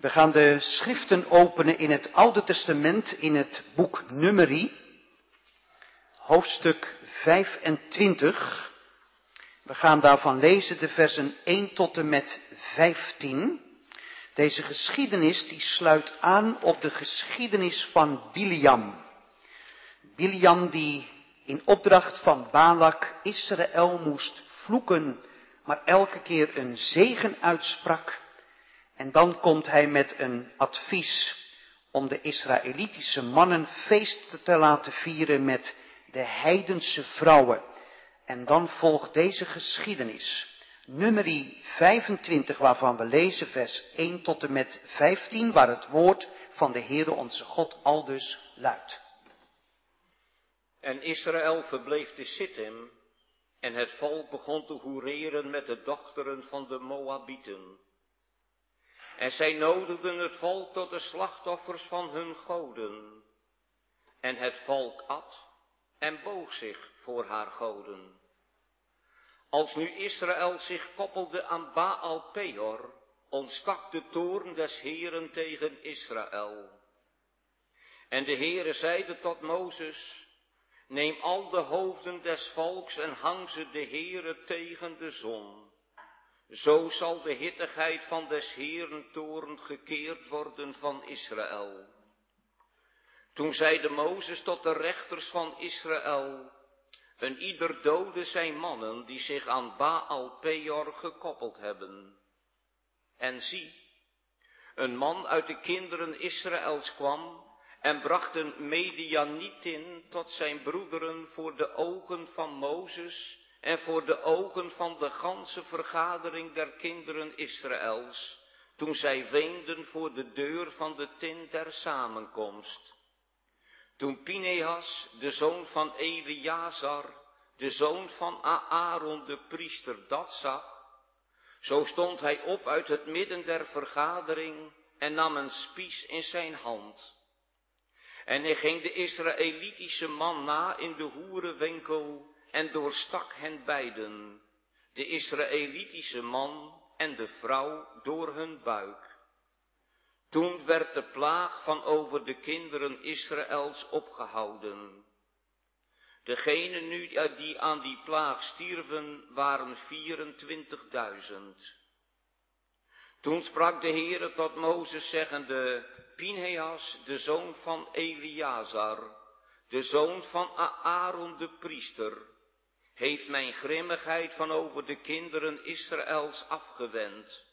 We gaan de schriften openen in het Oude Testament in het boek Numeri, hoofdstuk 25. We gaan daarvan lezen de versen 1 tot en met 15. Deze geschiedenis die sluit aan op de geschiedenis van Biliam. Biliam die in opdracht van Balak Israël moest vloeken, maar elke keer een zegen uitsprak en dan komt hij met een advies om de Israëlitische mannen feest te laten vieren met de heidense vrouwen. En dan volgt deze geschiedenis. Nummerie 25 waarvan we lezen vers 1 tot en met 15 waar het woord van de Heere onze God aldus luidt. En Israël verbleef te Sittim en het volk begon te hoereren met de dochteren van de Moabieten. En zij nodigden het volk tot de slachtoffers van hun goden. En het volk at en boog zich voor haar goden. Als nu Israël zich koppelde aan Baal Peor, ontstak de toorn des Heren tegen Israël. En de Heere zeide tot Mozes, neem al de hoofden des volks en hang ze de Heere tegen de zon. Zo zal de hittigheid van des Heeren toren gekeerd worden van Israël. Toen zeide Mozes tot de rechters van Israël, een ieder dode zijn mannen die zich aan Baal Peor gekoppeld hebben. En zie, een man uit de kinderen Israëls kwam en bracht een Medianitin tot zijn broederen voor de ogen van Mozes en voor de ogen van de ganse vergadering der kinderen Israëls, toen zij weenden voor de deur van de tent der samenkomst. Toen Pinehas, de zoon van Eleazar, de zoon van Aaron de priester, dat zag, zo stond hij op uit het midden der vergadering en nam een spies in zijn hand. En hij ging de Israëlitische man na in de hoerenwinkel en doorstak hen beiden, de Israëlitische man en de vrouw, door hun buik. Toen werd de plaag van over de kinderen Israëls opgehouden. Degenen nu die aan die plaag stierven waren 24.000. Toen sprak de Heere tot Mozes zeggende, Pinheas, de zoon van Eleazar, de zoon van Aaron de priester, heeft mijn grimmigheid van over de kinderen Israëls afgewend,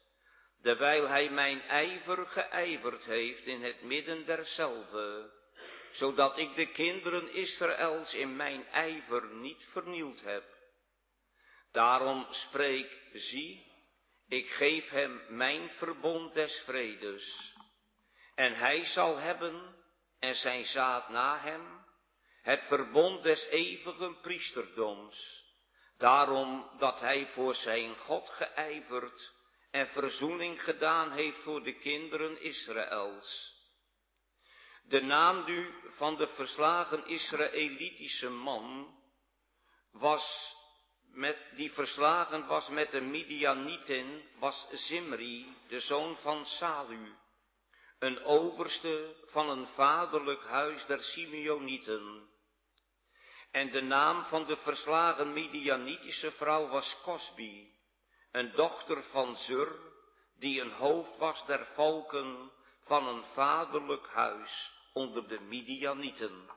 terwijl hij mijn ijver geijverd heeft in het midden derzelve, zodat ik de kinderen Israëls in mijn ijver niet vernield heb. Daarom spreek, zie, ik geef hem mijn verbond des vredes, en hij zal hebben, en zijn zaad na hem, het verbond des eeuwige priesterdoms, daarom dat hij voor zijn God geijverd en verzoening gedaan heeft voor de kinderen Israëls. De naam nu van de verslagen Israëlitische man was met, die verslagen was met de Midianieten, was Zimri, de zoon van Salu, een overste van een vaderlijk huis der Simeonieten. En de naam van de verslagen Midianitische vrouw was Cosbi, een dochter van Zur, die een hoofd was der volken van een vaderlijk huis onder de Midianieten.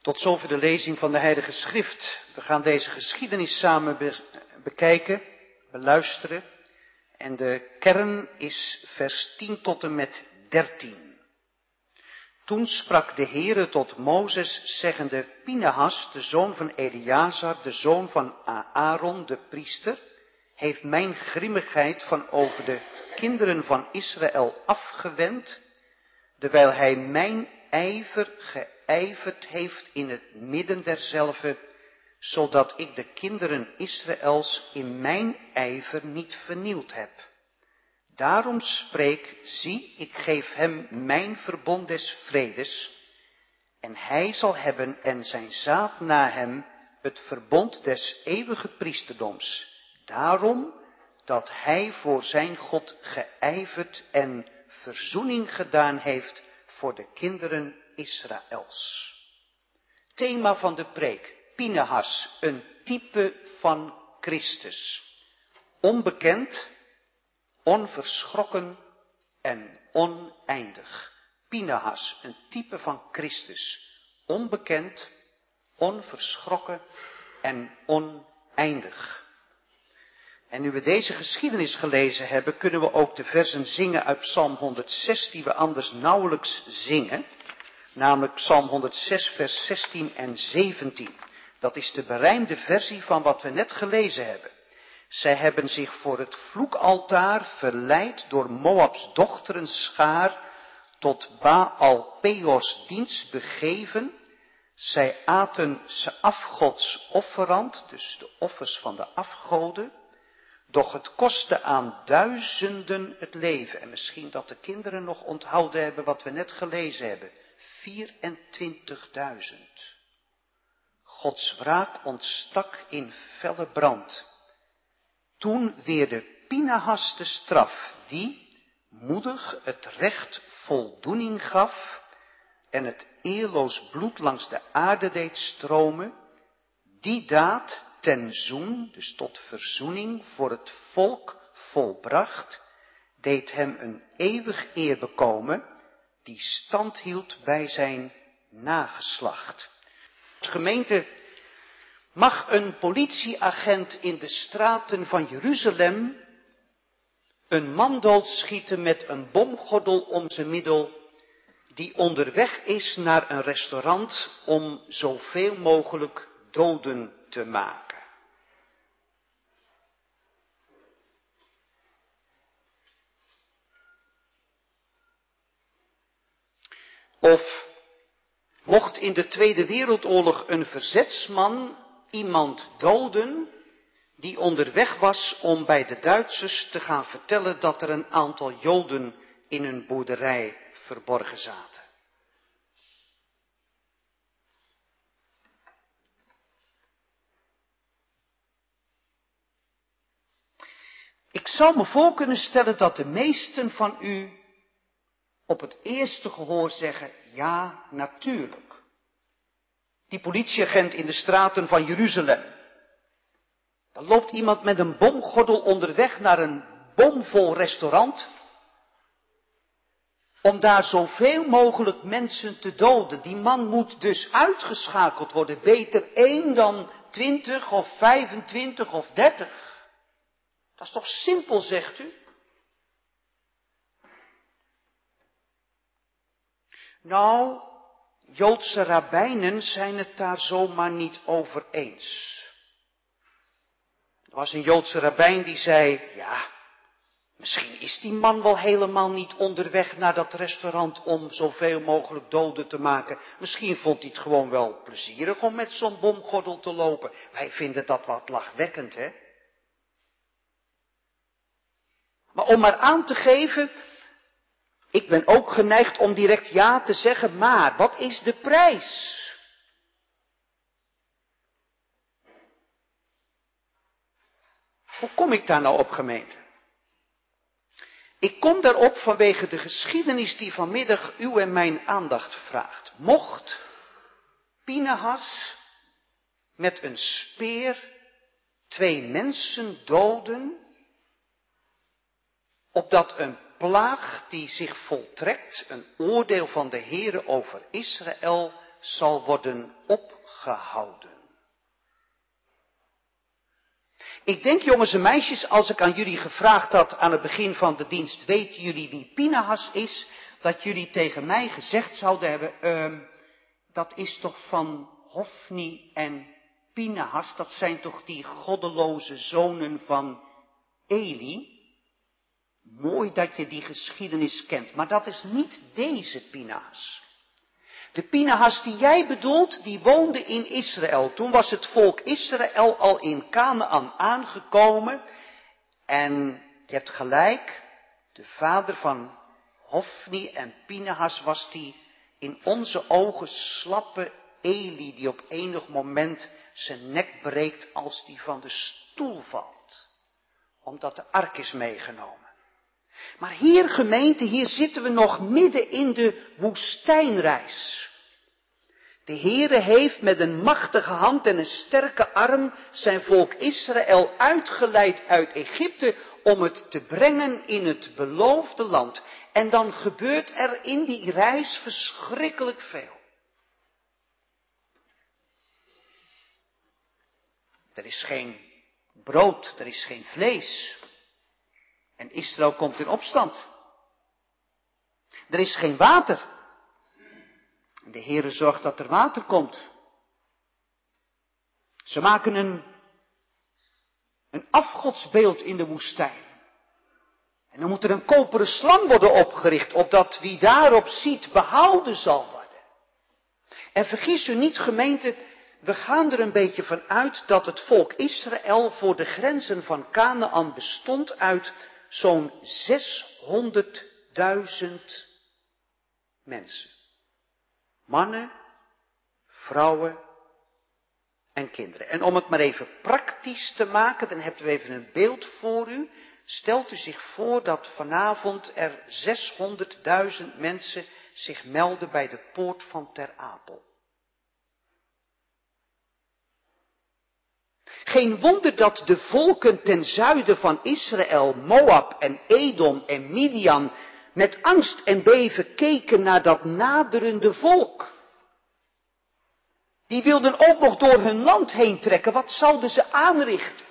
Tot zover de lezing van de Heilige Schrift. We gaan deze geschiedenis samen bekijken, beluisteren. En de kern is vers 10 tot en met 13. Toen sprak de Heere tot Mozes, zeggende, Pinehas, de zoon van Eleazar, de zoon van Aaron, de priester, heeft mijn grimmigheid van over de kinderen van Israël afgewend, terwijl hij mijn ijver geijverd heeft in het midden derzelve, zodat ik de kinderen Israëls in mijn ijver niet vernield heb. Daarom spreek, zie, ik geef hem mijn verbond des vredes, en hij zal hebben en zijn zaad na hem het verbond des eeuwige priesterdoms, daarom dat hij voor zijn God geijverd en verzoening gedaan heeft voor de kinderen Israëls. Thema van de preek, Pinehas, een type van Christus. Onbekend, onverschrokken en oneindig. Pinehas, een type van Christus. Onbekend, onverschrokken en oneindig. En nu we deze geschiedenis gelezen hebben, kunnen we ook de versen zingen uit Psalm 106, die we anders nauwelijks zingen. Namelijk Psalm 106, vers 16 en 17. Dat is de berijmde versie van wat we net gelezen hebben. Zij hebben zich voor het vloekaltaar verleid door Moabs dochteren schaar tot Baal Peos dienst begeven. Zij aten ze afgods offerand, dus de offers van de afgoden. Doch het kostte aan duizenden het leven. En misschien dat de kinderen nog onthouden hebben wat we net gelezen hebben. 24.000. Gods wraak ontstak in felle brand. Toen weerde Pinahas de straf, die moedig het recht voldoening gaf en het eerloos bloed langs de aarde deed stromen, die daad ten zoen, dus tot verzoening voor het volk volbracht, deed hem een eeuwig eer bekomen, die stand hield bij zijn nageslacht. De gemeente mag een politieagent in de straten van Jeruzalem een man doodschieten met een bomgordel om zijn middel, die onderweg is naar een restaurant om zoveel mogelijk doden te maken. Of mocht in de Tweede Wereldoorlog een verzetsman iemand doden die onderweg was om bij de Duitsers te gaan vertellen dat er een aantal Joden in een boerderij verborgen zaten. Ik zou me voor kunnen stellen dat de meesten van u op het eerste gehoor zeggen, ja, natuurlijk. Die politieagent in de straten van Jeruzalem. Dan loopt iemand met een bomgordel onderweg naar een bomvol restaurant. Om daar zoveel mogelijk mensen te doden. Die man moet dus uitgeschakeld worden. Beter één dan twintig of vijfentwintig of dertig. Dat is toch simpel, zegt u? Nou, Joodse rabbijnen zijn het daar zomaar niet over eens. Er was een Joodse rabbijn die zei, ja, misschien is die man wel helemaal niet onderweg naar dat restaurant om zoveel mogelijk doden te maken. Misschien vond hij het gewoon wel plezierig om met zo'n bomgordel te lopen. Wij vinden dat wat lachwekkend, hè? Maar om maar aan te geven ik ben ook geneigd om direct ja te zeggen, maar wat is de prijs? Hoe kom ik daar nou op gemeente? Ik kom daarop vanwege de geschiedenis die vanmiddag uw en mijn aandacht vraagt. Mocht Pinehas met een speer twee mensen doden, opdat een plaag die zich voltrekt, een oordeel van de Heere over Israël, zal worden opgehouden. Ik denk, jongens en meisjes, als ik aan jullie gevraagd had aan het begin van de dienst, weten jullie wie Pinahas is, dat jullie tegen mij gezegd zouden hebben, uh, dat is toch van Hofni en Pinahas, dat zijn toch die goddeloze zonen van Eli? Mooi dat je die geschiedenis kent, maar dat is niet deze Pinahas. De Pinahas die jij bedoelt, die woonde in Israël. Toen was het volk Israël al in Canaan aangekomen. En je hebt gelijk, de vader van Hofni en Pinahas was die in onze ogen slappe Eli, die op enig moment zijn nek breekt als die van de stoel valt. omdat de ark is meegenomen. Maar hier gemeente, hier zitten we nog midden in de woestijnreis. De Heere heeft met een machtige hand en een sterke arm zijn volk Israël uitgeleid uit Egypte om het te brengen in het beloofde land. En dan gebeurt er in die reis verschrikkelijk veel. Er is geen brood, er is geen vlees. En Israël komt in opstand. Er is geen water. En de Heere zorgt dat er water komt. Ze maken een, een afgodsbeeld in de woestijn. En dan moet er een koperen slang worden opgericht, opdat wie daarop ziet behouden zal worden. En vergis u niet, gemeente, we gaan er een beetje van uit dat het volk Israël voor de grenzen van Canaan bestond uit zo'n 600.000 mensen. Mannen, vrouwen en kinderen. En om het maar even praktisch te maken, dan hebt u even een beeld voor u. Stelt u zich voor dat vanavond er 600.000 mensen zich melden bij de poort van Ter Apel. Geen wonder dat de volken ten zuiden van Israël, Moab en Edom en Midian met angst en beven keken naar dat naderende volk. Die wilden ook nog door hun land heen trekken. Wat zouden ze aanrichten?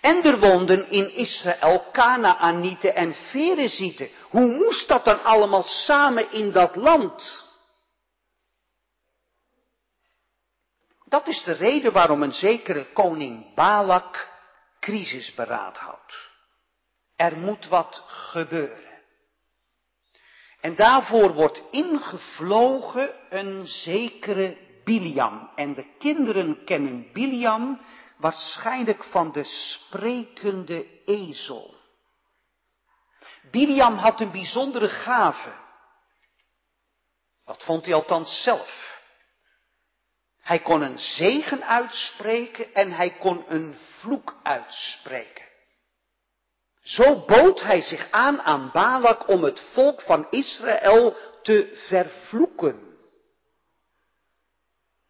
En er woonden in Israël Kanaanieten en Ferezieten. Hoe moest dat dan allemaal samen in dat land? Dat is de reden waarom een zekere koning Balak crisisberaad houdt. Er moet wat gebeuren. En daarvoor wordt ingevlogen een zekere Biliam. En de kinderen kennen Biliam waarschijnlijk van de sprekende ezel. Biliam had een bijzondere gave. Dat vond hij althans zelf. Hij kon een zegen uitspreken en hij kon een vloek uitspreken. Zo bood hij zich aan aan Balak om het volk van Israël te vervloeken.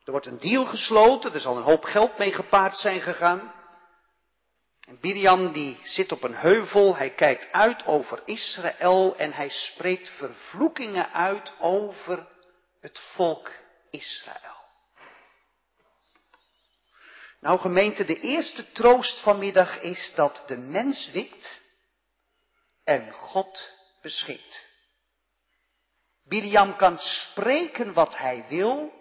Er wordt een deal gesloten, er zal een hoop geld mee gepaard zijn gegaan. En die zit op een heuvel, hij kijkt uit over Israël en hij spreekt vervloekingen uit over het volk Israël. Nou gemeente, de eerste troost vanmiddag is dat de mens wikt en God beschikt. Biliam kan spreken wat hij wil,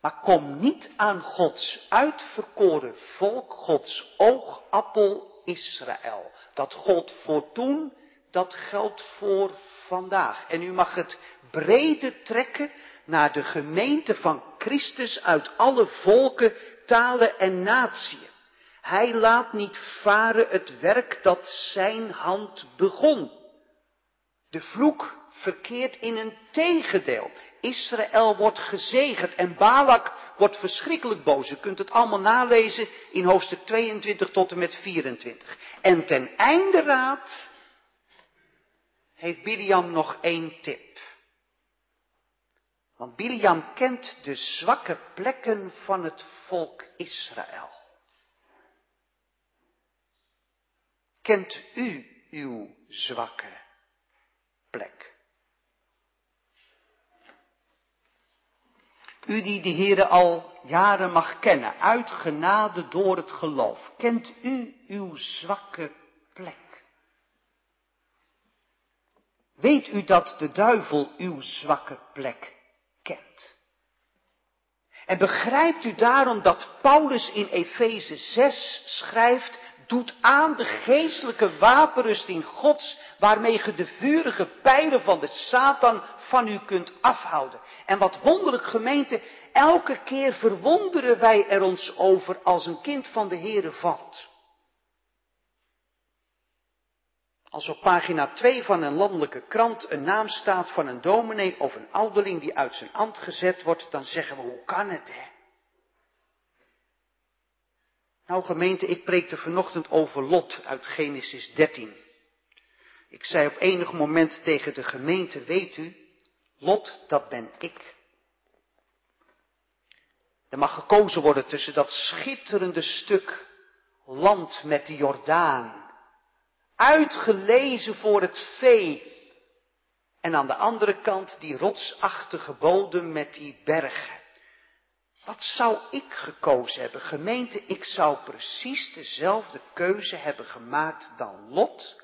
maar kom niet aan Gods uitverkoren volk, Gods oogappel Israël. Dat God voor toen, dat geldt voor vandaag. En u mag het brede trekken naar de gemeente van Christus uit alle volken, talen en natieën. Hij laat niet varen het werk dat zijn hand begon. De vloek verkeert in een tegendeel. Israël wordt gezegend en Balak wordt verschrikkelijk boos. U kunt het allemaal nalezen in hoofdstuk 22 tot en met 24. En ten einde raad heeft Biliam nog één tip. Want Biliam kent de zwakke plekken van het volk Israël. Kent u uw zwakke plek? U die de Heere al jaren mag kennen, uit genade door het geloof, kent u uw zwakke plek? Weet u dat de duivel uw zwakke plek kent. En begrijpt u daarom dat Paulus in Efeze 6 schrijft, doet aan de geestelijke wapenrusting Gods, waarmee ge de vurige pijlen van de Satan van u kunt afhouden. En wat wonderlijk gemeente, elke keer verwonderen wij er ons over als een kind van de Heere valt. Als op pagina 2 van een landelijke krant een naam staat van een dominee of een ouderling die uit zijn ambt gezet wordt, dan zeggen we, hoe kan het hè? Nou gemeente, ik preekte vanochtend over Lot uit Genesis 13. Ik zei op enig moment tegen de gemeente, weet u, Lot, dat ben ik. Er mag gekozen worden tussen dat schitterende stuk land met de Jordaan, uitgelezen voor het vee, en aan de andere kant die rotsachtige bodem met die bergen. Wat zou ik gekozen hebben? Gemeente, ik zou precies dezelfde keuze hebben gemaakt dan Lot.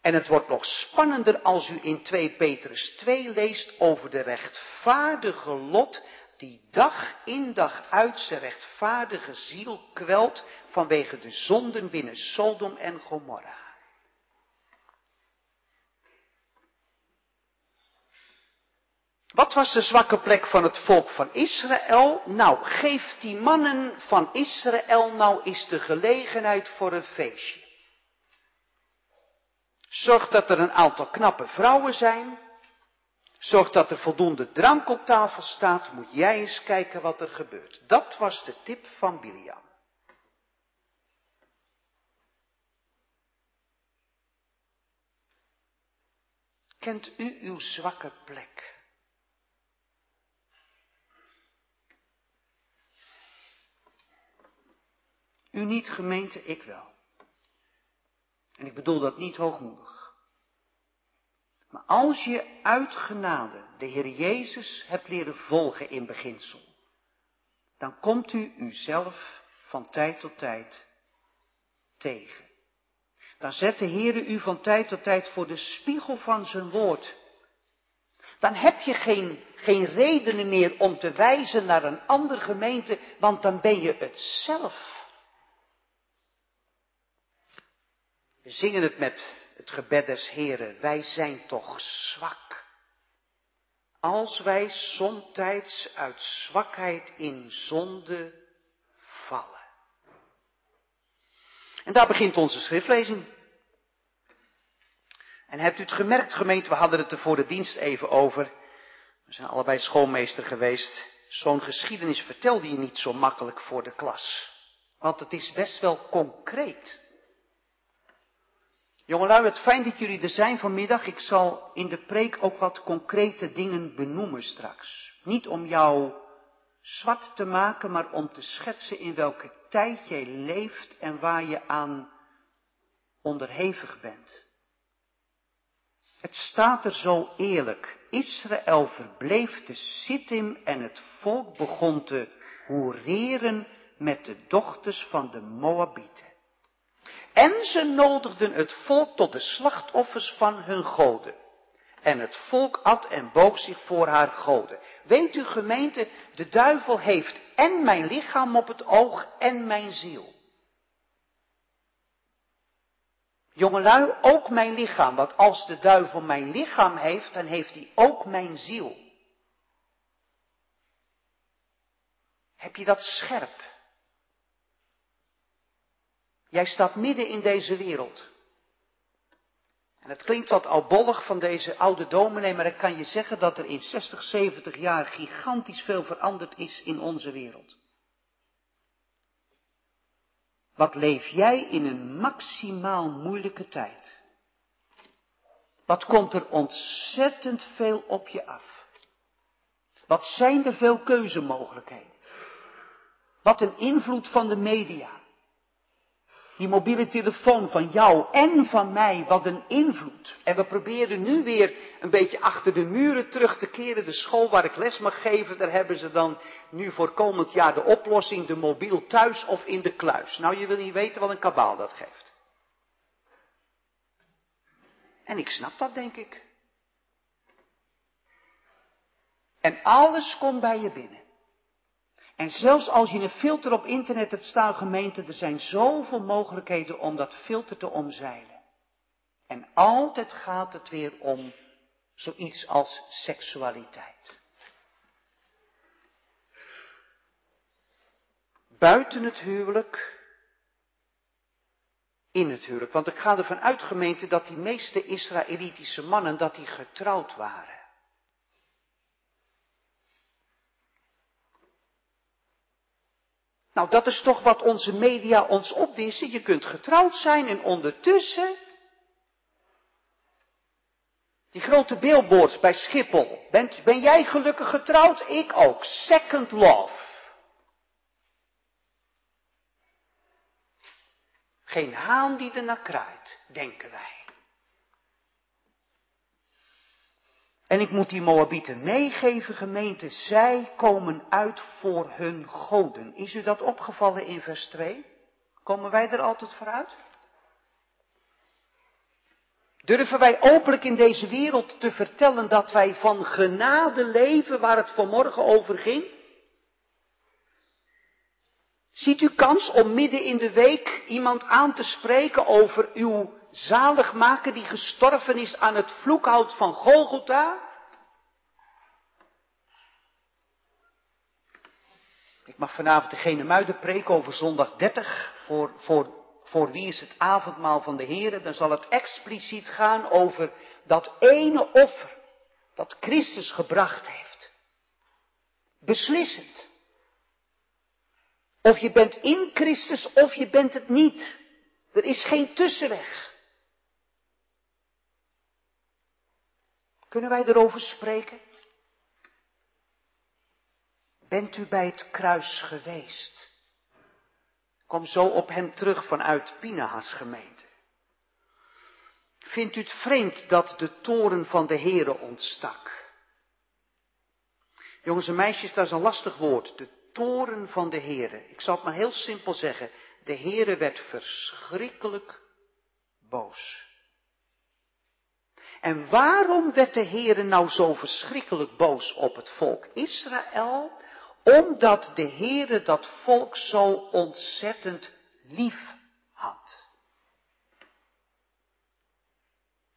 En het wordt nog spannender als u in 2 Petrus 2 leest over de rechtvaardige Lot die dag in dag uit zijn rechtvaardige ziel kwelt vanwege de zonden binnen Sodom en Gomorra. Wat was de zwakke plek van het volk van Israël? Nou, geef die mannen van Israël nou eens de gelegenheid voor een feestje. Zorg dat er een aantal knappe vrouwen zijn. Zorg dat er voldoende drank op tafel staat. Moet jij eens kijken wat er gebeurt. Dat was de tip van Biliam. Kent u uw zwakke plek? U niet gemeente, ik wel. En ik bedoel dat niet hoogmoedig. Maar als je uit genade de Heer Jezus hebt leren volgen in beginsel, dan komt u uzelf van tijd tot tijd tegen. Dan zet de Heer u van tijd tot tijd voor de spiegel van zijn woord. Dan heb je geen, geen redenen meer om te wijzen naar een andere gemeente, want dan ben je het zelf. We zingen het met het gebed des Heren. Wij zijn toch zwak. Als wij somtijds uit zwakheid in zonde vallen. En daar begint onze schriftlezing. En hebt u het gemerkt, gemeente, we hadden het er voor de dienst even over. We zijn allebei schoolmeester geweest. Zo'n geschiedenis vertelde je niet zo makkelijk voor de klas. Want het is best wel concreet. Jongelui, het fijn dat jullie er zijn vanmiddag. Ik zal in de preek ook wat concrete dingen benoemen straks. Niet om jou zwart te maken, maar om te schetsen in welke tijd jij leeft en waar je aan onderhevig bent. Het staat er zo eerlijk. Israël verbleef te Sittim en het volk begon te hoereren met de dochters van de Moabieten. En ze nodigden het volk tot de slachtoffers van hun goden. En het volk at en boog zich voor haar goden. Weet u gemeente, de duivel heeft en mijn lichaam op het oog en mijn ziel. Jongelui, ook mijn lichaam, want als de duivel mijn lichaam heeft, dan heeft hij ook mijn ziel. Heb je dat scherp? Jij staat midden in deze wereld. En het klinkt wat albollig van deze oude dominee, maar ik kan je zeggen dat er in 60, 70 jaar gigantisch veel veranderd is in onze wereld. Wat leef jij in een maximaal moeilijke tijd? Wat komt er ontzettend veel op je af? Wat zijn er veel keuzemogelijkheden? Wat een invloed van de media. Die mobiele telefoon van jou en van mij, wat een invloed. En we proberen nu weer een beetje achter de muren terug te keren. De school waar ik les mag geven, daar hebben ze dan nu voor komend jaar de oplossing, de mobiel thuis of in de kluis. Nou, je wil niet weten wat een kabaal dat geeft. En ik snap dat, denk ik. En alles komt bij je binnen. En zelfs als je een filter op internet hebt staan, gemeente, er zijn zoveel mogelijkheden om dat filter te omzeilen. En altijd gaat het weer om zoiets als seksualiteit. Buiten het huwelijk, in het huwelijk. Want ik ga ervan uit, gemeente, dat die meeste Israëlitische mannen, dat die getrouwd waren. Nou, dat is toch wat onze media ons opdissen. Je kunt getrouwd zijn en ondertussen. Die grote billboards bij Schiphol. Ben jij gelukkig getrouwd? Ik ook. Second love. Geen haan die er naar kraait, denken wij. En ik moet die Moabieten meegeven, gemeente, zij komen uit voor hun goden. Is u dat opgevallen in vers 2? Komen wij er altijd vooruit? Durven wij openlijk in deze wereld te vertellen dat wij van genade leven waar het vanmorgen over ging? Ziet u kans om midden in de week iemand aan te spreken over uw zaligmaker die gestorven is aan het vloekhout van Golgotha? Ik mag vanavond degene muiden preken over zondag 30. Voor, voor, voor wie is het avondmaal van de Heer? Dan zal het expliciet gaan over dat ene offer dat Christus gebracht heeft. Beslissend. Of je bent in Christus of je bent het niet. Er is geen tussenweg. Kunnen wij erover spreken? Bent u bij het kruis geweest? Kom zo op hem terug vanuit Pinahas gemeente. Vindt u het vreemd dat de toren van de Heere ontstak? Jongens en meisjes, dat is een lastig woord. De toren van de Heere. Ik zal het maar heel simpel zeggen. De Heere werd verschrikkelijk boos. En waarom werd de Heere nou zo verschrikkelijk boos op het volk Israël? Omdat de Heere dat volk zo ontzettend lief had.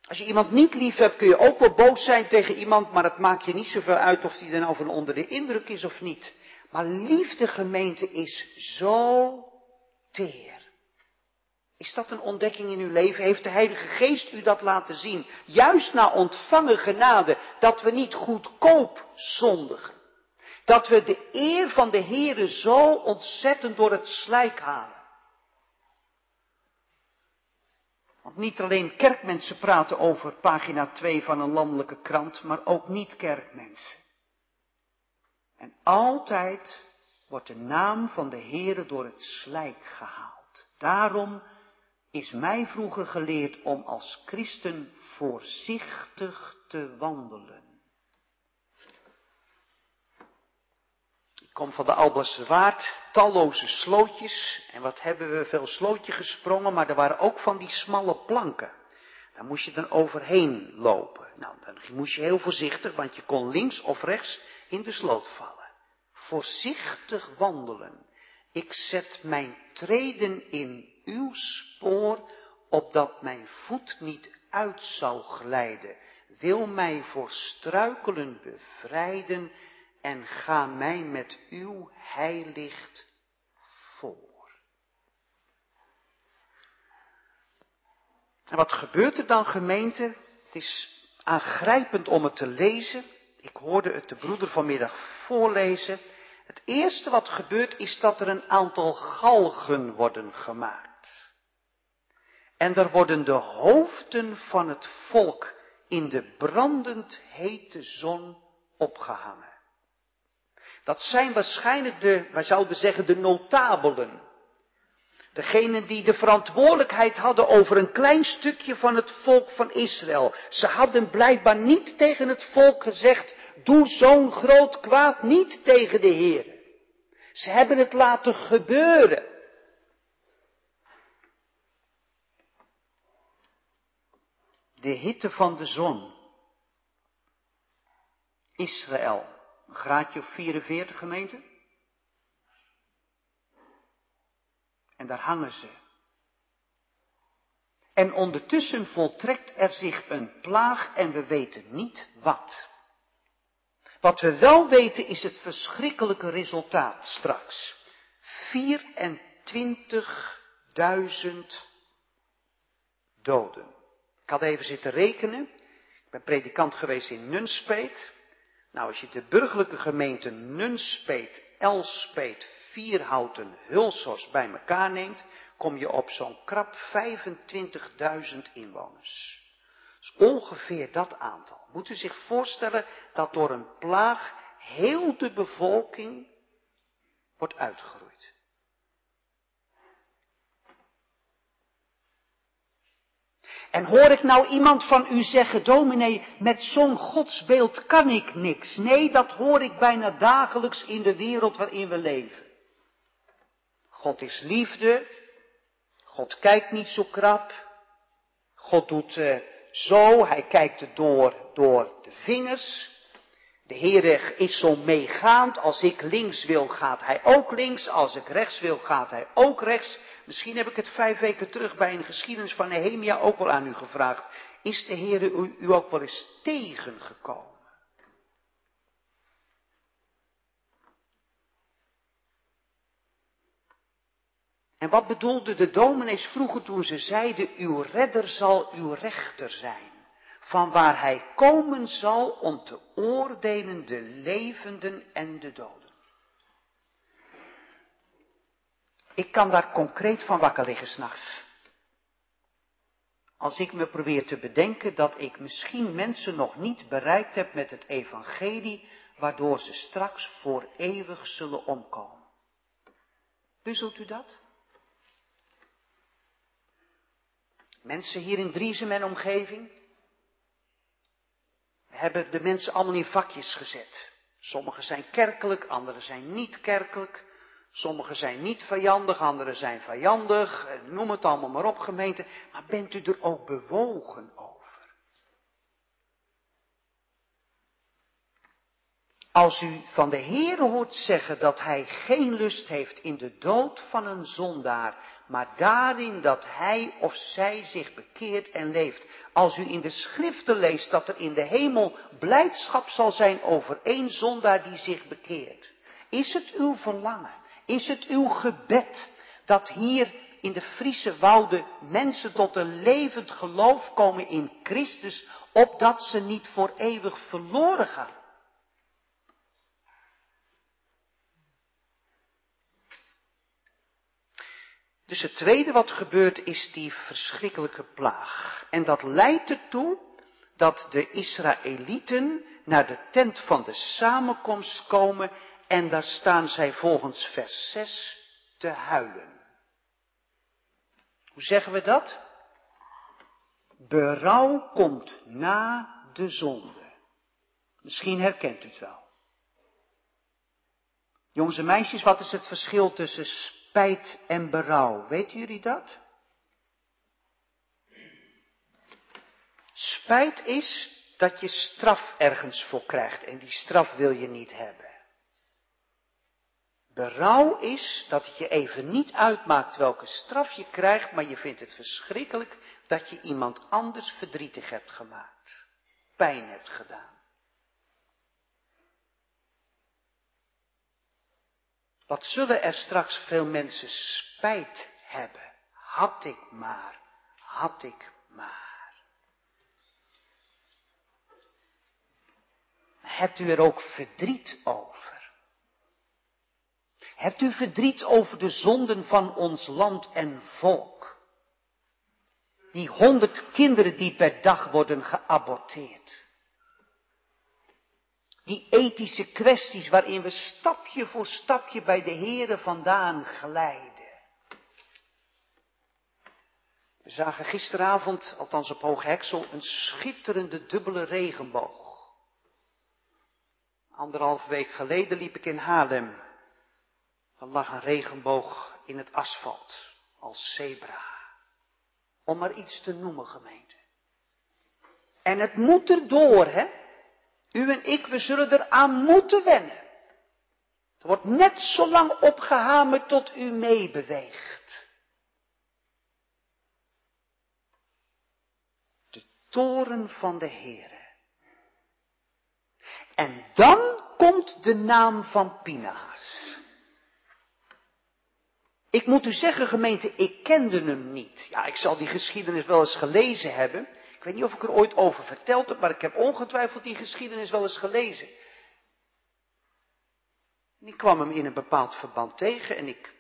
Als je iemand niet lief hebt, kun je ook wel boos zijn tegen iemand, maar het maakt je niet zoveel uit of die er nou van onder de indruk is of niet. Maar liefde gemeente is zo teer. Is dat een ontdekking in uw leven? Heeft de Heilige Geest u dat laten zien? Juist na ontvangen genade, dat we niet goedkoop zondigen. Dat we de eer van de Heere zo ontzettend door het slijk halen. Want niet alleen kerkmensen praten over pagina 2 van een landelijke krant, maar ook niet-kerkmensen. En altijd wordt de naam van de Heere door het slijk gehaald. Daarom is mij vroeger geleerd om als christen voorzichtig te wandelen. Ik kom van de Alberse Waard, talloze slootjes. En wat hebben we veel slootje gesprongen, maar er waren ook van die smalle planken. Daar moest je dan overheen lopen. Nou, dan moest je heel voorzichtig, want je kon links of rechts in de sloot vallen. Voorzichtig wandelen. Ik zet mijn treden in uw spoor, opdat mijn voet niet uit zou glijden. Wil mij voor struikelen bevrijden en ga mij met uw heilicht voor. En wat gebeurt er dan gemeente? Het is aangrijpend om het te lezen. Ik hoorde het de broeder vanmiddag voorlezen. Het eerste wat gebeurt is dat er een aantal galgen worden gemaakt. En er worden de hoofden van het volk in de brandend hete zon opgehangen. Dat zijn waarschijnlijk de, wij zouden zeggen, de notabelen. Degenen die de verantwoordelijkheid hadden over een klein stukje van het volk van Israël. Ze hadden blijkbaar niet tegen het volk gezegd, doe zo'n groot kwaad niet tegen de Heer. Ze hebben het laten gebeuren. De hitte van de zon. Israël. Een graadje of 44 gemeente. En daar hangen ze. En ondertussen voltrekt er zich een plaag en we weten niet wat. Wat we wel weten is het verschrikkelijke resultaat straks. 24.000 doden. Ik had even zitten rekenen. Ik ben predikant geweest in Nunspeet. Nou, als je de burgerlijke gemeente Nunspeet, Elspeet, vier houten hulsors bij elkaar neemt, kom je op zo'n krap 25.000 inwoners. Is ongeveer dat aantal. Moet u zich voorstellen dat door een plaag heel de bevolking wordt uitgeroeid. En hoor ik nou iemand van u zeggen, dominee, met zo'n godsbeeld kan ik niks. Nee, dat hoor ik bijna dagelijks in de wereld waarin we leven. God is liefde. God kijkt niet zo krap. God doet uh, zo, hij kijkt door, door de vingers. De Heer is zo meegaand. Als ik links wil, gaat hij ook links. Als ik rechts wil, gaat hij ook rechts. Misschien heb ik het vijf weken terug bij een geschiedenis van Nehemia ook wel aan u gevraagd. Is de Heer u ook wel eens tegengekomen? En wat bedoelde de dominees vroeger toen ze zeiden, uw redder zal uw rechter zijn, van waar hij komen zal om te oordelen de levenden en de doden. Ik kan daar concreet van wakker liggen s'nachts. Als ik me probeer te bedenken dat ik misschien mensen nog niet bereikt heb met het evangelie, waardoor ze straks voor eeuwig zullen omkomen. Puzzelt u dat? Mensen hier in Driesem en omgeving hebben de mensen allemaal in vakjes gezet. Sommigen zijn kerkelijk, anderen zijn niet kerkelijk. Sommigen zijn niet vijandig, anderen zijn vijandig. Noem het allemaal maar op, gemeente. Maar bent u er ook bewogen over? Als u van de Heer hoort zeggen dat Hij geen lust heeft in de dood van een zondaar, maar daarin dat hij of zij zich bekeert en leeft. Als u in de schriften leest dat er in de hemel blijdschap zal zijn over één zondaar die zich bekeert. Is het uw verlangen, is het uw gebed dat hier in de Friese wouden mensen tot een levend geloof komen in Christus, opdat ze niet voor eeuwig verloren gaan? Dus het tweede wat gebeurt is die verschrikkelijke plaag. En dat leidt ertoe dat de Israëlieten naar de tent van de samenkomst komen en daar staan zij volgens vers 6 te huilen. Hoe zeggen we dat? Berouw komt na de zonde. Misschien herkent u het wel. Jongens en meisjes, wat is het verschil tussen spijt en berouw. Weten jullie dat? Spijt is dat je straf ergens voor krijgt en die straf wil je niet hebben. Berouw is dat het je even niet uitmaakt welke straf je krijgt, maar je vindt het verschrikkelijk dat je iemand anders verdrietig hebt gemaakt, pijn hebt gedaan. Wat zullen er straks veel mensen spijt hebben? Had ik maar, had ik maar. Hebt u er ook verdriet over? Hebt u verdriet over de zonden van ons land en volk? Die honderd kinderen die per dag worden geaborteerd die ethische kwesties waarin we stapje voor stapje bij de Here vandaan glijden. We zagen gisteravond, althans op Hoog Heksel, een schitterende dubbele regenboog. Anderhalf week geleden liep ik in Haarlem. Er lag een regenboog in het asfalt, als zebra. Om maar iets te noemen, gemeente. En het moet erdoor, hè? U en ik, we zullen eraan moeten wennen. Er wordt net zo lang opgehamerd tot u meebeweegt. De toren van de Heere. En dan komt de naam van Pinahas. Ik moet u zeggen, gemeente, ik kende hem niet. Ja, ik zal die geschiedenis wel eens gelezen hebben. Ik weet niet of ik er ooit over verteld heb, maar ik heb ongetwijfeld die geschiedenis wel eens gelezen. En ik kwam hem in een bepaald verband tegen en ik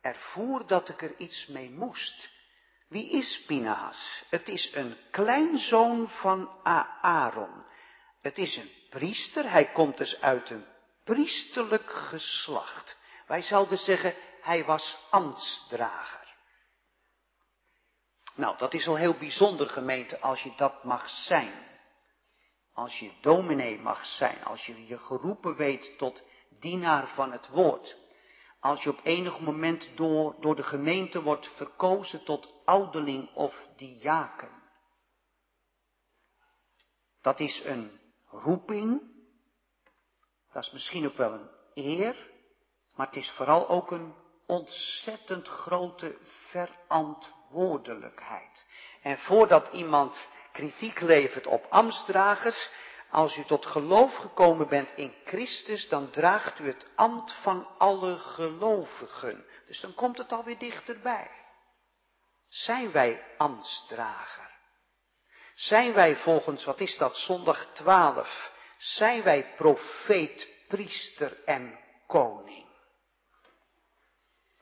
ervoer dat ik er iets mee moest. Wie is Pinahas? Het is een kleinzoon van Aaron. Het is een priester, hij komt dus uit een priesterlijk geslacht. Wij zouden zeggen, hij was ambtsdrager. Nou, dat is al heel bijzonder gemeente als je dat mag zijn. Als je dominee mag zijn, als je je geroepen weet tot dienaar van het woord. Als je op enig moment door, door de gemeente wordt verkozen tot ouderling of diaken. Dat is een roeping. Dat is misschien ook wel een eer. Maar het is vooral ook een ontzettend grote verantwoordelijkheid. En voordat iemand kritiek levert op ambtsdragers, als u tot geloof gekomen bent in Christus, dan draagt u het ambt van alle gelovigen. Dus dan komt het alweer dichterbij. Zijn wij ambtsdrager? Zijn wij volgens, wat is dat, zondag 12, zijn wij profeet, priester en koning?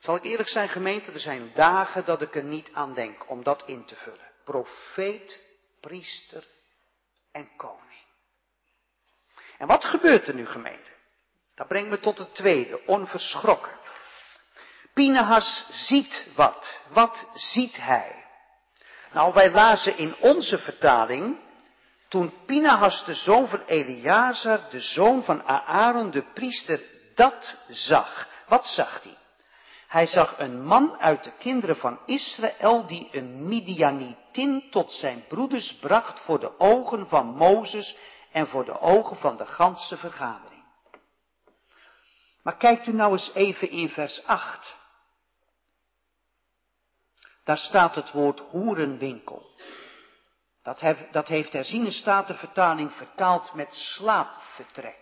Zal ik eerlijk zijn, gemeente, er zijn dagen dat ik er niet aan denk om dat in te vullen. Profeet, priester en koning. En wat gebeurt er nu, gemeente? Dat brengt me tot het tweede, onverschrokken. Pinehas ziet wat. Wat ziet hij? Nou, wij lazen in onze vertaling, toen Pinehas de zoon van Eleazar, de zoon van Aaron, de priester, dat zag. Wat zag hij? Hij zag een man uit de kinderen van Israël die een Midianitin tot zijn broeders bracht voor de ogen van Mozes en voor de ogen van de ganse vergadering. Maar kijkt u nou eens even in vers 8. Daar staat het woord hoerenwinkel. Dat, heeft, dat heeft herziene statenvertaling vertaald met slaapvertrek.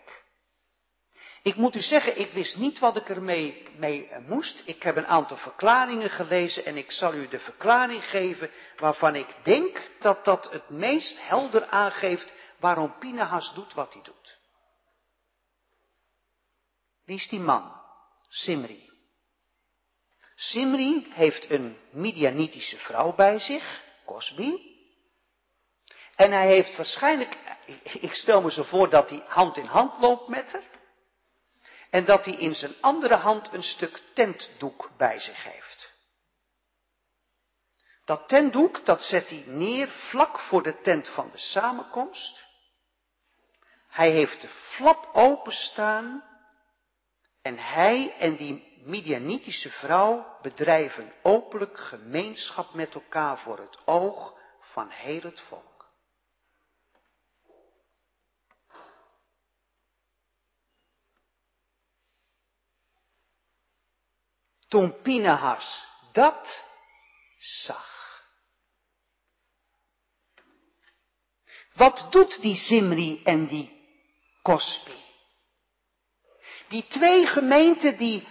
Ik moet u zeggen, ik wist niet wat ik ermee mee eh, moest. Ik heb een aantal verklaringen gelezen en ik zal u de verklaring geven waarvan ik denk dat dat het meest helder aangeeft waarom Pinahas doet wat hij doet. Wie is die man? Simri. Simri heeft een Midianitische vrouw bij zich, Cosby. En hij heeft waarschijnlijk, ik stel me zo voor dat hij hand in hand loopt met haar. En dat hij in zijn andere hand een stuk tentdoek bij zich heeft. Dat tentdoek, dat zet hij neer vlak voor de tent van de samenkomst. Hij heeft de flap openstaan en hij en die Midianitische vrouw bedrijven openlijk gemeenschap met elkaar voor het oog van heel het volk. Toen dat zag. Wat doet die Zimri en die Cosby? Die twee gemeenten die,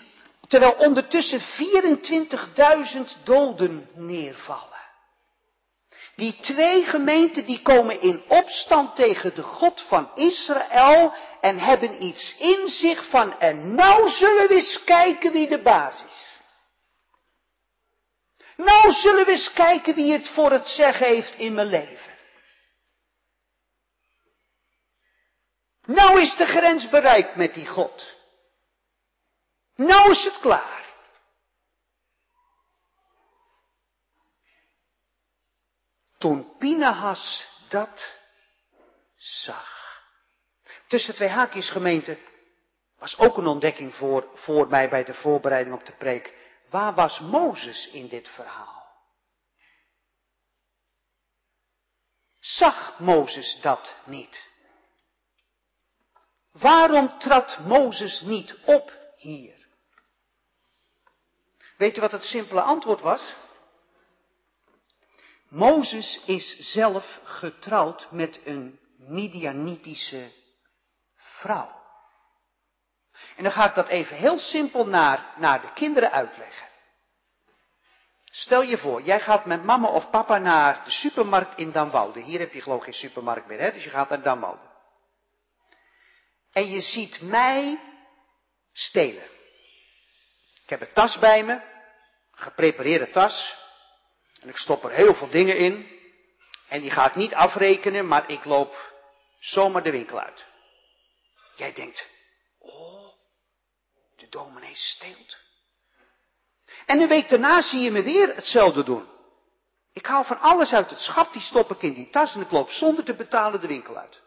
terwijl ondertussen 24.000 doden neervallen. Die twee gemeenten die komen in opstand tegen de God van Israël en hebben iets in zich van en nou zullen we eens kijken wie de baas is. Nou zullen we eens kijken wie het voor het zeggen heeft in mijn leven. Nou is de grens bereikt met die God. Nou is het klaar. Toen Pinahas dat zag. Tussen twee haakjes gemeente was ook een ontdekking voor, voor mij bij de voorbereiding op de preek. Waar was Mozes in dit verhaal? Zag Mozes dat niet? Waarom trad Mozes niet op hier? Weet u wat het simpele antwoord was? Mozes is zelf getrouwd met een Midianitische vrouw. En dan ga ik dat even heel simpel naar, naar de kinderen uitleggen. Stel je voor, jij gaat met mama of papa naar de supermarkt in Damwoude. Hier heb je geloof ik geen supermarkt meer, hè? dus je gaat naar Damwoude. En je ziet mij stelen. Ik heb een tas bij me, geprepareerde tas. En ik stop er heel veel dingen in. En die ga ik niet afrekenen, maar ik loop zomaar de winkel uit. Jij denkt, oh, de dominee steelt. En een week daarna zie je me weer hetzelfde doen. Ik haal van alles uit het schap, die stop ik in die tas en ik loop zonder te betalen de winkel uit.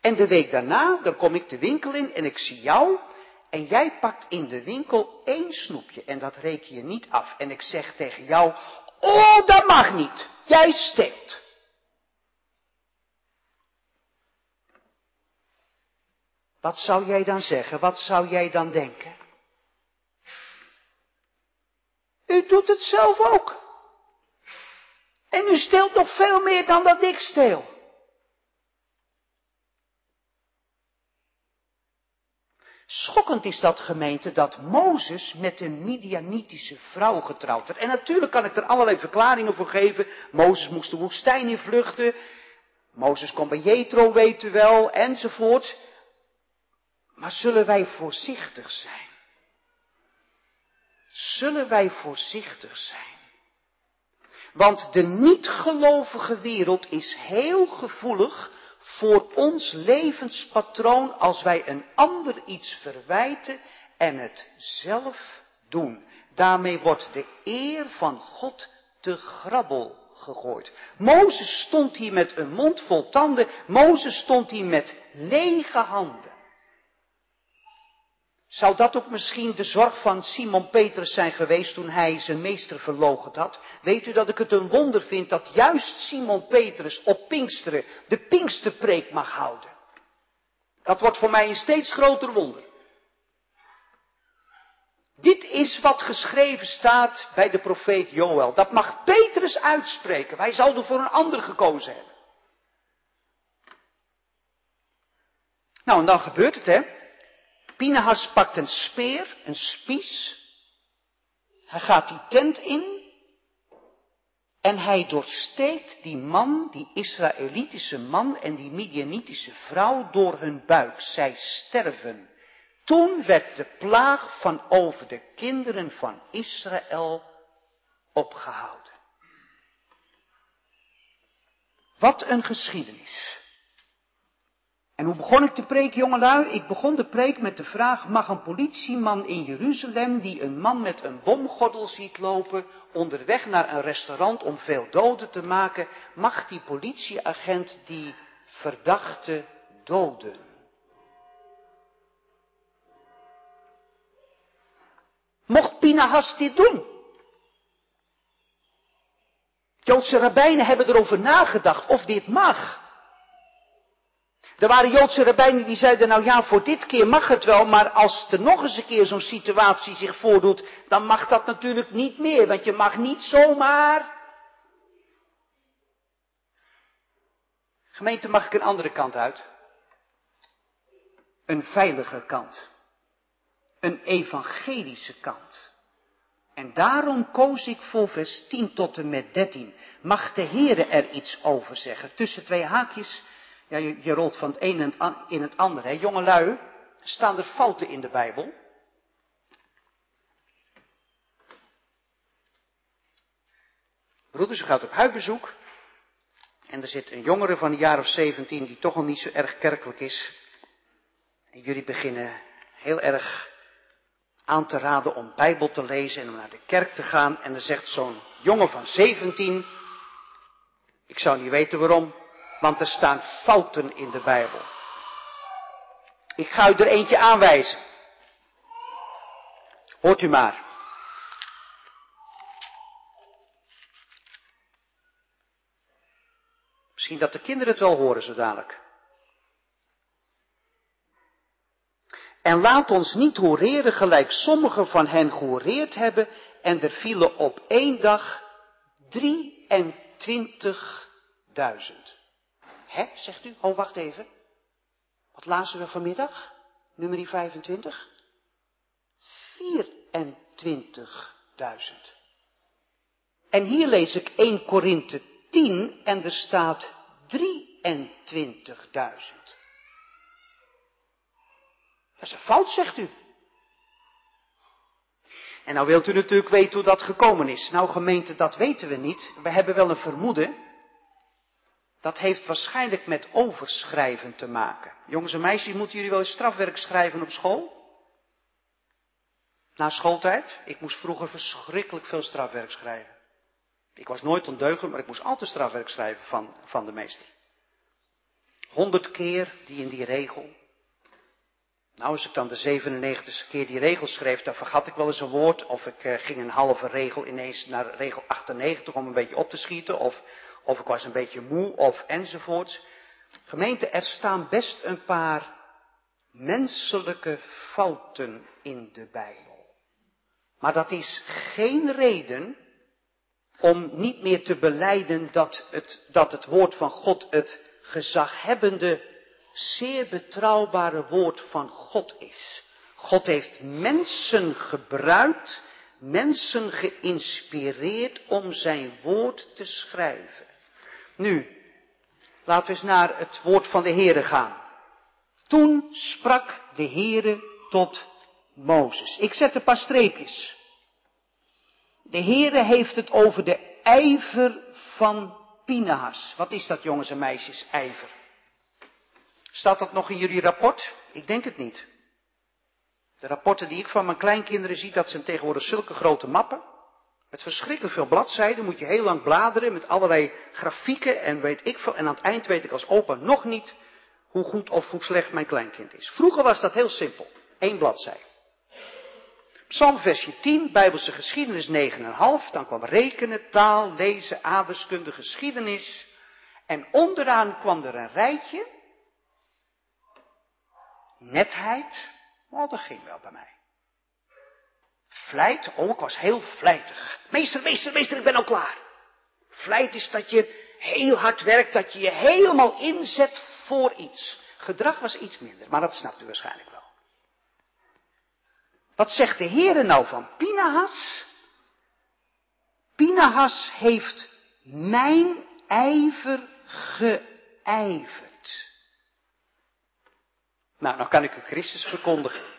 En de week daarna, dan kom ik de winkel in en ik zie jou en jij pakt in de winkel één snoepje en dat reken je niet af. En ik zeg tegen jou, oh dat mag niet, jij steelt. Wat zou jij dan zeggen? Wat zou jij dan denken? U doet het zelf ook. En u steelt nog veel meer dan dat ik steel. Schokkend is dat gemeente dat Mozes met een Midianitische vrouw getrouwd werd. En natuurlijk kan ik er allerlei verklaringen voor geven. Mozes moest de woestijn in vluchten. Mozes kon bij Jethro, weet u wel, enzovoort. Maar zullen wij voorzichtig zijn? Zullen wij voorzichtig zijn? Want de niet-gelovige wereld is heel gevoelig voor ons levenspatroon als wij een ander iets verwijten en het zelf doen. Daarmee wordt de eer van God te grabbel gegooid. Mozes stond hier met een mond vol tanden. Mozes stond hier met lege handen. Zou dat ook misschien de zorg van Simon Petrus zijn geweest toen hij zijn meester verloochend had? Weet u dat ik het een wonder vind dat juist Simon Petrus op Pinksteren de Pinksterpreek mag houden? Dat wordt voor mij een steeds groter wonder. Dit is wat geschreven staat bij de profeet Joël. Dat mag Petrus uitspreken. Wij zouden voor een ander gekozen hebben. Nou, en dan gebeurt het, hè? Pinehas pakt een speer, een spies. Hij gaat die tent in. En hij doorsteekt die man, die Israëlitische man en die Midianitische vrouw door hun buik. Zij sterven. Toen werd de plaag van over de kinderen van Israël opgehouden. Wat een geschiedenis. En hoe begon ik de preek, jongelui? Ik begon de preek met de vraag, mag een politieman in Jeruzalem, die een man met een bomgordel ziet lopen, onderweg naar een restaurant om veel doden te maken, mag die politieagent die verdachte doden? Mocht Pinahas dit doen? Joodse rabbijnen hebben erover nagedacht of dit mag. Er waren Joodse rabbijnen die zeiden, nou ja, voor dit keer mag het wel, maar als er nog eens een keer zo'n situatie zich voordoet, dan mag dat natuurlijk niet meer, want je mag niet zomaar. Gemeente, mag ik een andere kant uit? Een veilige kant. Een evangelische kant. En daarom koos ik voor vers 10 tot en met 13. Mag de Heere er iets over zeggen? Tussen twee haakjes ja, je, rolt van het een in het andere. Hè. Jongelui, staan er fouten in de Bijbel? Broeders, u gaat op huisbezoek. En er zit een jongere van een jaar of 17 die toch al niet zo erg kerkelijk is. En jullie beginnen heel erg aan te raden om Bijbel te lezen en om naar de kerk te gaan. En dan zegt zo'n jongen van 17, ik zou niet weten waarom, want er staan fouten in de Bijbel. Ik ga u er eentje aanwijzen. Hoort u maar. Misschien dat de kinderen het wel horen zo dadelijk. En laat ons niet horeren gelijk sommigen van hen gehoreerd hebben en er vielen op één dag 23.000. Hè, zegt u? Oh, wacht even. Wat lazen we vanmiddag? Nummer 25? 24.000. En hier lees ik 1 Korinthe 10 en er staat 23.000. Dat is een fout, zegt u. En nou wilt u natuurlijk weten hoe dat gekomen is. Nou gemeente, dat weten we niet. We hebben wel een vermoeden. Dat heeft waarschijnlijk met overschrijven te maken. Jongens en meisjes, moeten jullie wel eens strafwerk schrijven op school? Na schooltijd? Ik moest vroeger verschrikkelijk veel strafwerk schrijven. Ik was nooit ondeugend, maar ik moest altijd strafwerk schrijven van, van de meester. Honderd keer die in die regel. Nou, als ik dan de 97ste keer die regel schreef, dan vergat ik wel eens een woord. Of ik uh, ging een halve regel ineens naar regel 98 om een beetje op te schieten. Of, of ik was een beetje moe, of enzovoorts. Gemeente, er staan best een paar menselijke fouten in de Bijbel. Maar dat is geen reden om niet meer te beleiden dat het, dat het woord van God het gezaghebbende, zeer betrouwbare woord van God is. God heeft mensen gebruikt, mensen geïnspireerd om zijn woord te schrijven. Nu, laten we eens naar het woord van de Heere gaan. Toen sprak de Heere tot Mozes. Ik zet een paar streepjes. De Heere heeft het over de ijver van Pinahas. Wat is dat jongens en meisjes, ijver? Staat dat nog in jullie rapport? Ik denk het niet. De rapporten die ik van mijn kleinkinderen zie, dat zijn tegenwoordig zulke grote mappen. Met verschrikkelijk veel bladzijden, moet je heel lang bladeren met allerlei grafieken en weet ik veel. En aan het eind weet ik als opa nog niet hoe goed of hoe slecht mijn kleinkind is. Vroeger was dat heel simpel. Eén bladzijde. Psalm versje 10, Bijbelse geschiedenis 9,5. Dan kwam rekenen, taal, lezen, aardeskunde, geschiedenis. En onderaan kwam er een rijtje. Netheid. Oh, dat ging wel bij mij. Vlijt. Oh, ik was heel vlijtig. Meester, meester, meester, ik ben al klaar. Vlijt is dat je heel hard werkt, dat je je helemaal inzet voor iets. Gedrag was iets minder, maar dat snapt u waarschijnlijk wel. Wat zegt de Heere nou van Pinahas? Pinahas heeft mijn ijver geijverd. Nou, dan kan ik u Christus verkondigen.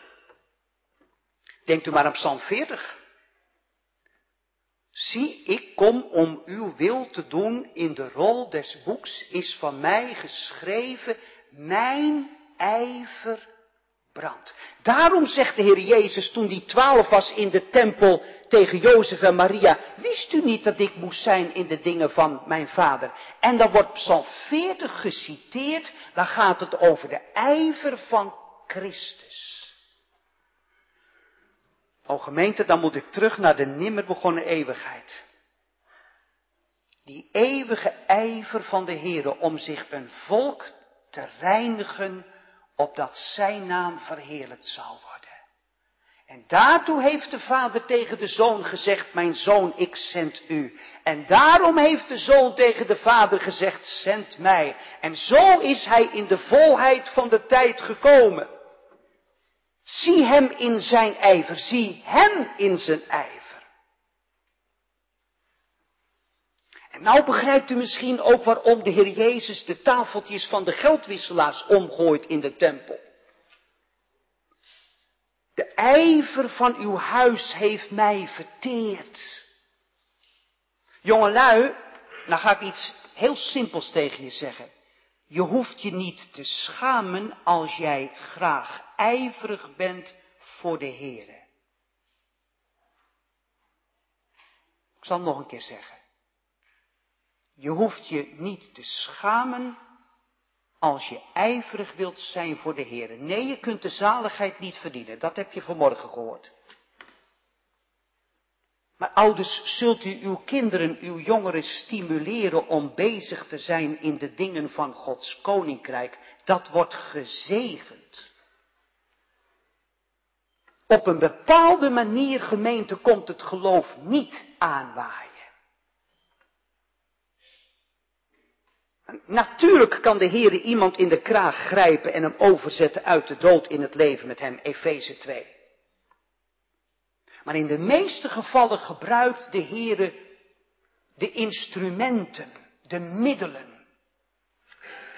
Denkt u maar aan Psalm 40. Zie, ik kom om uw wil te doen, in de rol des boeks is van mij geschreven, mijn ijver brandt. Daarom zegt de Heer Jezus toen die twaalf was in de tempel tegen Jozef en Maria, wist u niet dat ik moest zijn in de dingen van mijn vader? En dan wordt Psalm 40 geciteerd, dan gaat het over de ijver van Christus. O gemeente, dan moet ik terug naar de nimmer begonnen eeuwigheid. Die eeuwige ijver van de Heer om zich een volk te reinigen opdat zijn naam verheerlijkt zal worden. En daartoe heeft de vader tegen de zoon gezegd, mijn zoon, ik zend u. En daarom heeft de zoon tegen de vader gezegd, zend mij. En zo is hij in de volheid van de tijd gekomen. Zie hem in zijn ijver, zie hem in zijn ijver. Nou begrijpt u misschien ook waarom de Heer Jezus de tafeltjes van de geldwisselaars omgooit in de tempel. De ijver van uw huis heeft mij verteerd. Jongelui, nou ga ik iets heel simpels tegen je zeggen. Je hoeft je niet te schamen als jij graag ijverig bent voor de Heer. Ik zal het nog een keer zeggen. Je hoeft je niet te schamen als je ijverig wilt zijn voor de Heer. Nee, je kunt de zaligheid niet verdienen. Dat heb je vanmorgen gehoord. Maar ouders, zult u uw kinderen, uw jongeren stimuleren om bezig te zijn in de dingen van Gods koninkrijk? Dat wordt gezegend. Op een bepaalde manier, gemeente, komt het geloof niet aanwaaien. Natuurlijk kan de Heer iemand in de kraag grijpen en hem overzetten uit de dood in het leven met hem, Efeze 2. Maar in de meeste gevallen gebruikt de Heer de instrumenten, de middelen.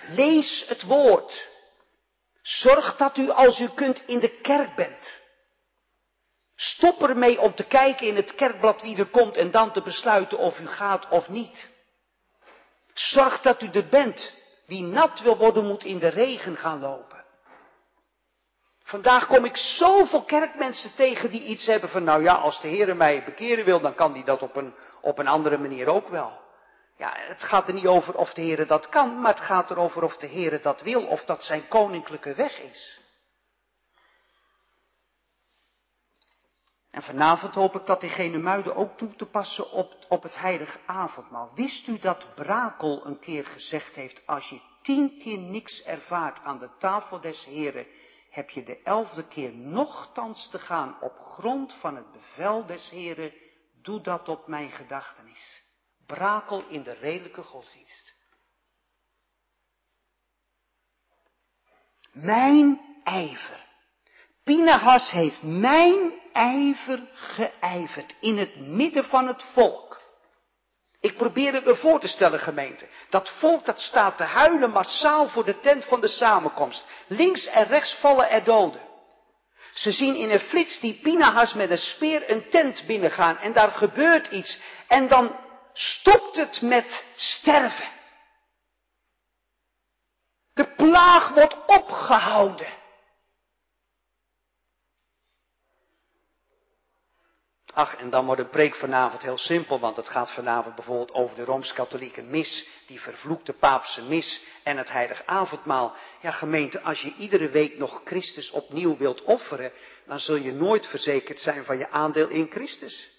Lees het woord. Zorg dat u als u kunt in de kerk bent. Stop ermee om te kijken in het kerkblad wie er komt en dan te besluiten of u gaat of niet. Zorg dat u er bent. Wie nat wil worden moet in de regen gaan lopen. Vandaag kom ik zoveel kerkmensen tegen die iets hebben van, nou ja, als de Heer mij bekeren wil, dan kan hij dat op een, op een andere manier ook wel. Ja, het gaat er niet over of de Heer dat kan, maar het gaat erover of de Heer dat wil, of dat zijn koninklijke weg is. En vanavond hoop ik dat diegene muiden ook toe te passen op, op het heilige avondmaal. Wist u dat Brakel een keer gezegd heeft, als je tien keer niks ervaart aan de tafel des Heren, heb je de elfde keer nochtans te gaan op grond van het bevel des Heren, doe dat op mijn gedachtenis. Brakel in de redelijke godsdienst. Mijn ijver. Pinahas heeft mijn ijver geijverd in het midden van het volk. Ik probeer het me voor te stellen, gemeente. Dat volk dat staat te huilen massaal voor de tent van de samenkomst. Links en rechts vallen er doden. Ze zien in een flits die Pinahas met een speer een tent binnengaan en daar gebeurt iets. En dan stopt het met sterven. De plaag wordt opgehouden. Ach, en dan wordt de preek vanavond heel simpel, want het gaat vanavond bijvoorbeeld over de Rooms-Katholieke mis, die vervloekte paapse mis en het heilig avondmaal. Ja, gemeente, als je iedere week nog Christus opnieuw wilt offeren, dan zul je nooit verzekerd zijn van je aandeel in Christus.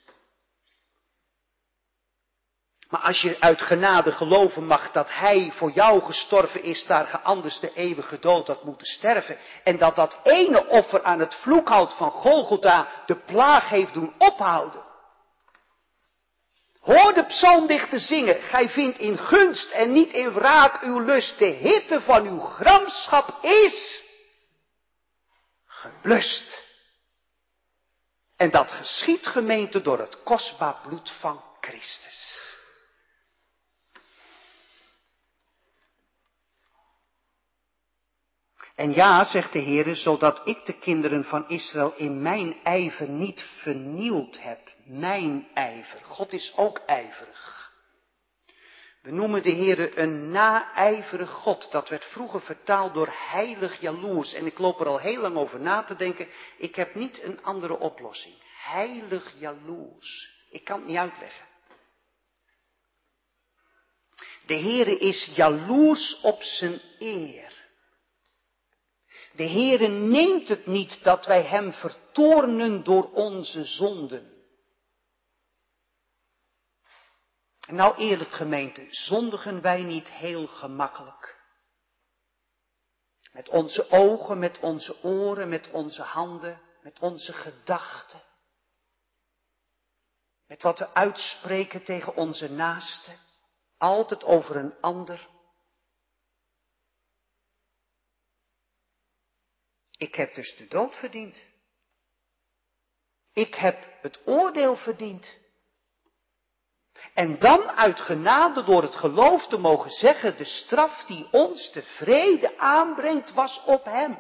Maar als je uit genade geloven mag dat Hij voor jou gestorven is, daar ge anders de eeuwige dood had moeten sterven. En dat dat ene offer aan het vloekhout van Golgotha de plaag heeft doen ophouden. Hoor de psalmdichter zingen, gij vindt in gunst en niet in wraak uw lust, de hitte van uw gramschap is geblust. En dat geschiet gemeente door het kostbaar bloed van Christus. En ja, zegt de Heer, zodat ik de kinderen van Israël in mijn ijver niet vernield heb. Mijn ijver. God is ook ijverig. We noemen de Heer een naijverig God. Dat werd vroeger vertaald door heilig jaloers. En ik loop er al heel lang over na te denken. Ik heb niet een andere oplossing. Heilig jaloers. Ik kan het niet uitleggen. De Heere is jaloers op zijn eer. De Heere neemt het niet dat wij Hem vertoornen door onze zonden. En nou eerlijk gemeente, zondigen wij niet heel gemakkelijk? Met onze ogen, met onze oren, met onze handen, met onze gedachten. Met wat we uitspreken tegen onze naasten. Altijd over een ander. Ik heb dus de dood verdiend. Ik heb het oordeel verdiend. En dan uit genade door het geloof te mogen zeggen, de straf die ons de vrede aanbrengt was op hem.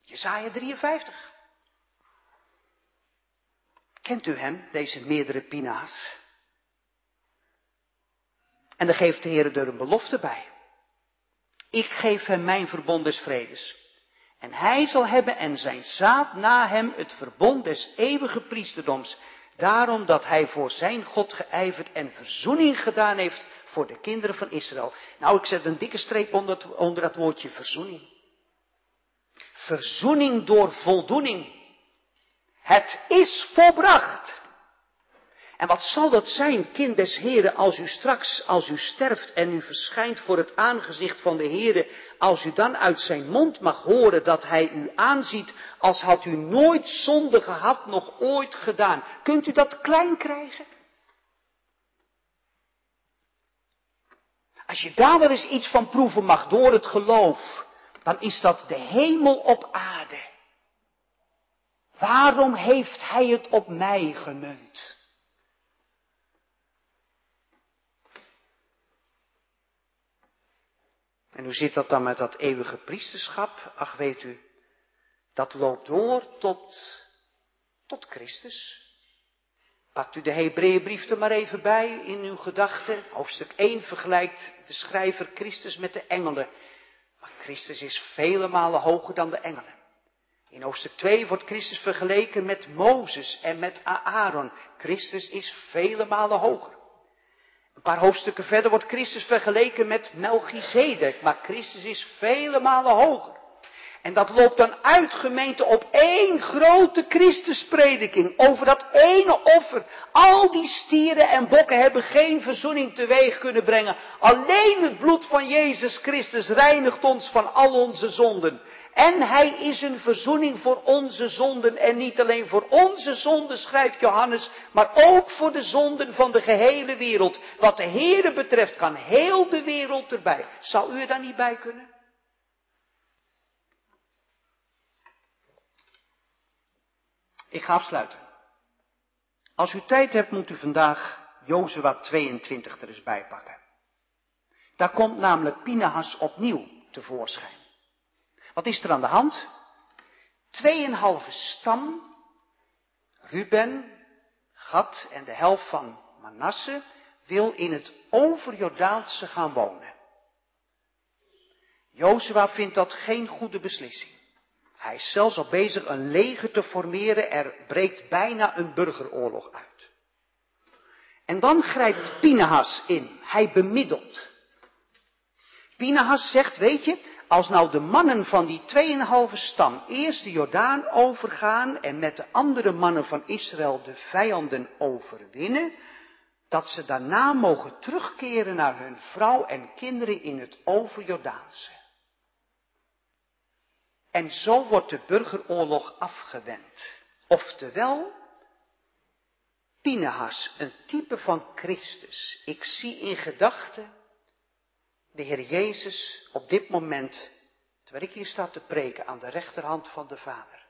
Jezaja 53. Kent u hem, deze meerdere pina's? En dan geeft de Heer er een belofte bij. Ik geef hem mijn verbond des vredes. En hij zal hebben en zijn zaad na hem het verbond des eeuwige priesterdoms. Daarom dat hij voor zijn God geijverd en verzoening gedaan heeft voor de kinderen van Israël. Nou, ik zet een dikke streep onder, het, onder dat woordje verzoening. Verzoening door voldoening. Het is volbracht. En wat zal dat zijn, kind des Heren, als u straks, als u sterft en u verschijnt voor het aangezicht van de Heren, als u dan uit zijn mond mag horen dat hij u aanziet, als had u nooit zonde gehad, nog ooit gedaan. Kunt u dat klein krijgen? Als je daar wel eens iets van proeven mag door het geloof, dan is dat de hemel op aarde. Waarom heeft hij het op mij gemunt? En hoe zit dat dan met dat eeuwige priesterschap? Ach, weet u, dat loopt door tot, tot Christus. Pakt u de Hebreeënbrief er maar even bij in uw gedachten. Hoofdstuk 1 vergelijkt de schrijver Christus met de engelen. Maar Christus is vele malen hoger dan de engelen. In hoofdstuk 2 wordt Christus vergeleken met Mozes en met Aaron. Christus is vele malen hoger. Een paar hoofdstukken verder wordt Christus vergeleken met Melchizedek, maar Christus is vele malen hoger. En dat loopt dan uit, gemeente, op één grote Christusprediking. Over dat ene offer. Al die stieren en bokken hebben geen verzoening teweeg kunnen brengen. Alleen het bloed van Jezus Christus reinigt ons van al onze zonden. En hij is een verzoening voor onze zonden. En niet alleen voor onze zonden, schrijft Johannes, maar ook voor de zonden van de gehele wereld. Wat de Here betreft kan heel de wereld erbij. Zou u er dan niet bij kunnen? Ik ga afsluiten. Als u tijd hebt, moet u vandaag Jozua 22 er eens bij pakken. Daar komt namelijk Pinahas opnieuw tevoorschijn. Wat is er aan de hand? Tweeënhalve stam, Ruben, Gad en de helft van Manasse wil in het overjordaanse gaan wonen. Jozua vindt dat geen goede beslissing. Hij is zelfs al bezig een leger te formeren. Er breekt bijna een burgeroorlog uit. En dan grijpt Pinahas in. Hij bemiddelt. Pinahas zegt, weet je, als nou de mannen van die tweeënhalve stam eerst de Jordaan overgaan en met de andere mannen van Israël de vijanden overwinnen, dat ze daarna mogen terugkeren naar hun vrouw en kinderen in het overjordaanse. En zo wordt de burgeroorlog afgewend. Oftewel, Pinehas, een type van Christus. Ik zie in gedachten de Heer Jezus op dit moment, terwijl ik hier sta te preken, aan de rechterhand van de Vader.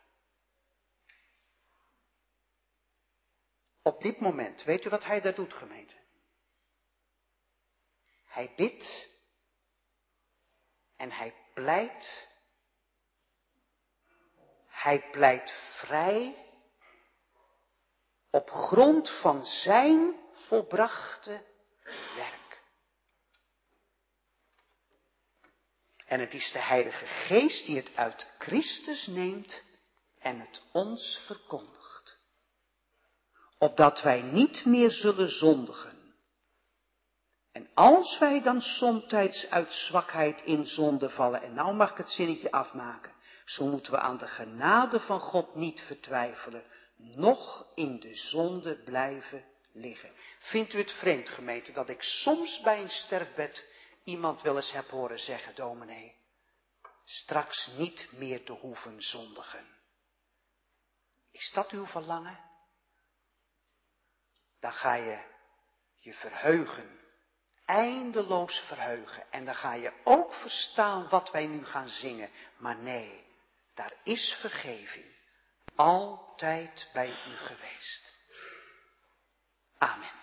Op dit moment, weet u wat hij daar doet, gemeente? Hij bidt en hij pleit hij pleit vrij op grond van zijn volbrachte werk. En het is de Heilige Geest die het uit Christus neemt en het ons verkondigt. Opdat wij niet meer zullen zondigen. En als wij dan somtijds uit zwakheid in zonde vallen, en nou mag ik het zinnetje afmaken. Zo moeten we aan de genade van God niet vertwijfelen, nog in de zonde blijven liggen. Vindt u het vreemd, gemeente, dat ik soms bij een sterfbed iemand wel eens heb horen zeggen, dominee, straks niet meer te hoeven zondigen. Is dat uw verlangen? Dan ga je je verheugen, eindeloos verheugen. En dan ga je ook verstaan wat wij nu gaan zingen. Maar nee, daar is vergeving altijd bij u geweest. Amen.